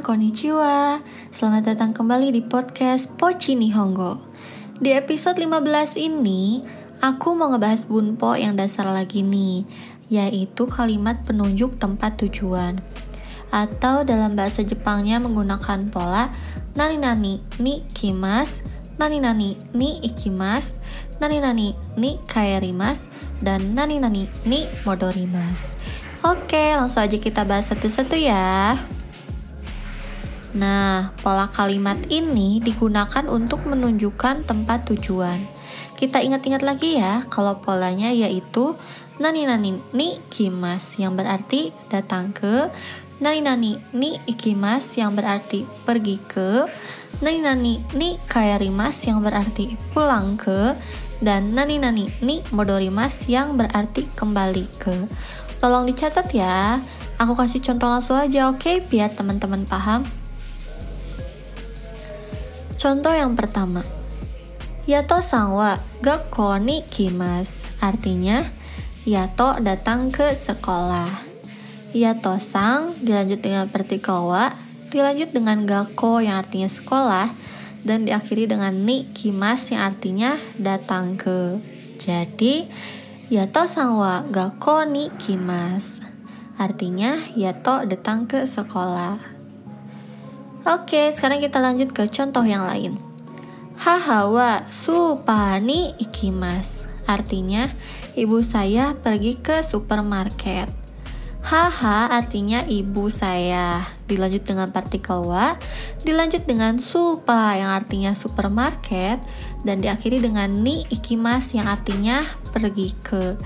konnichiwa. Selamat datang kembali di podcast Pochi Nihongo. Di episode 15 ini, aku mau ngebahas bunpo yang dasar lagi nih, yaitu kalimat penunjuk tempat tujuan. Atau dalam bahasa Jepangnya menggunakan pola nani nani ni kimas, nani nani ni ikimas, nani nani ni kaerimas, dan nani nani ni modorimas. Oke, langsung aja kita bahas satu-satu ya. Nah, pola kalimat ini digunakan untuk menunjukkan tempat tujuan. Kita ingat-ingat lagi ya, kalau polanya yaitu nani nani ni kimas yang berarti datang ke, nani nani ni ikimas yang berarti pergi ke, nani nani ni kayarimas yang berarti pulang ke, dan nani nani ni modorimas yang berarti kembali ke. Tolong dicatat ya. Aku kasih contoh langsung aja, oke? Okay? Biar teman-teman paham. Contoh yang pertama. Yato sang wa gakko kimas. Artinya, Yato datang ke sekolah. Yato sang dilanjut dengan partikel wa, dilanjut dengan gakko yang artinya sekolah, dan diakhiri dengan ni kimas yang artinya datang ke. Jadi, Yato sang wa gakko ni kimas. Artinya, Yato datang ke sekolah. Oke, sekarang kita lanjut ke contoh yang lain. Haha wa supani ikimas. Artinya, ibu saya pergi ke supermarket. Haha artinya ibu saya. Dilanjut dengan partikel wa, dilanjut dengan supa yang artinya supermarket, dan diakhiri dengan ni ikimas yang artinya pergi ke.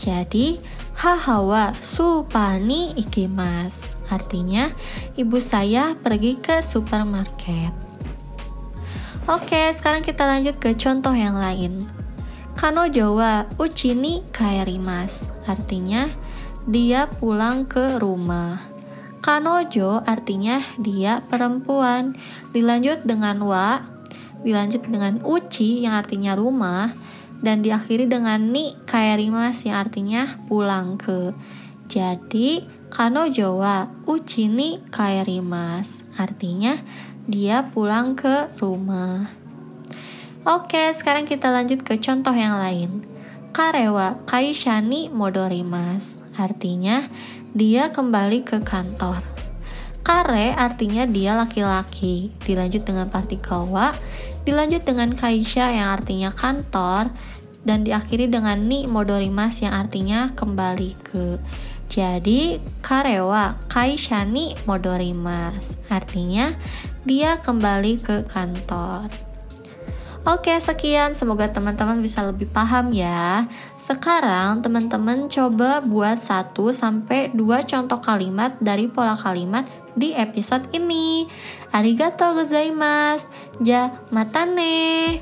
Jadi, haha wa supani ikimas. Artinya, ibu saya pergi ke supermarket. Oke, sekarang kita lanjut ke contoh yang lain. Kanojo wa uchi ni kaerimas. Artinya, dia pulang ke rumah. Kanojo artinya dia perempuan. Dilanjut dengan wa, dilanjut dengan uchi yang artinya rumah, dan diakhiri dengan ni kaerimas yang artinya pulang ke. Jadi, Kanojo wa uchi ni kaerimas. Artinya dia pulang ke rumah. Oke, sekarang kita lanjut ke contoh yang lain. Karewa kaisha ni modorimas. Artinya dia kembali ke kantor. Kare artinya dia laki-laki. Dilanjut dengan partikel wa, dilanjut dengan kaisha yang artinya kantor, dan diakhiri dengan ni modorimas yang artinya kembali ke. Jadi, karewa kaisha ni modorimas. Artinya, dia kembali ke kantor. Oke, sekian. Semoga teman-teman bisa lebih paham ya. Sekarang teman-teman coba buat 1 sampai 2 contoh kalimat dari pola kalimat di episode ini. Arigato gozaimasu. Ja, matane.